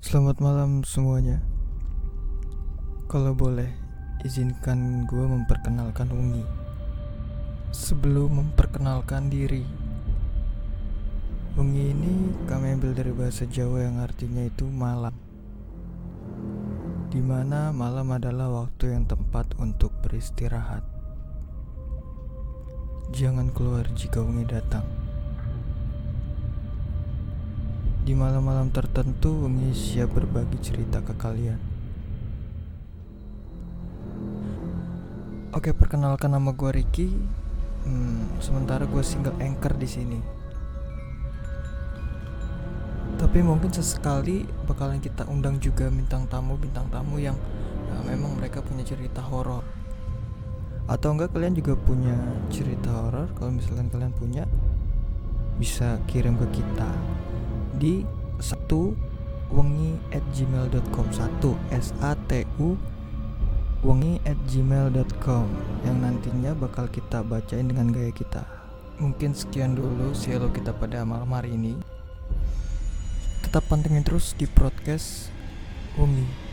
Selamat malam semuanya. Kalau boleh, izinkan gue memperkenalkan Ungi. Sebelum memperkenalkan diri, Ungi ini kami ambil dari bahasa Jawa yang artinya itu malam. Di mana malam adalah waktu yang tepat untuk beristirahat. Jangan keluar jika Ungi datang. Di malam-malam tertentu, Ungi siap berbagi cerita ke kalian. Oke, perkenalkan nama gue Ricky. Hmm, sementara gue single anchor di sini. Tapi mungkin sesekali bakalan kita undang juga bintang tamu bintang tamu yang ya, memang mereka punya cerita horor. Atau enggak kalian juga punya cerita horor? Kalau misalkan kalian punya, bisa kirim ke kita di satu wengi at gmail.com satu s a t u wengi at gmail.com yang nantinya bakal kita bacain dengan gaya kita. Mungkin sekian dulu sielo kita pada malam hari ini. Tetap pantengin terus di podcast wengi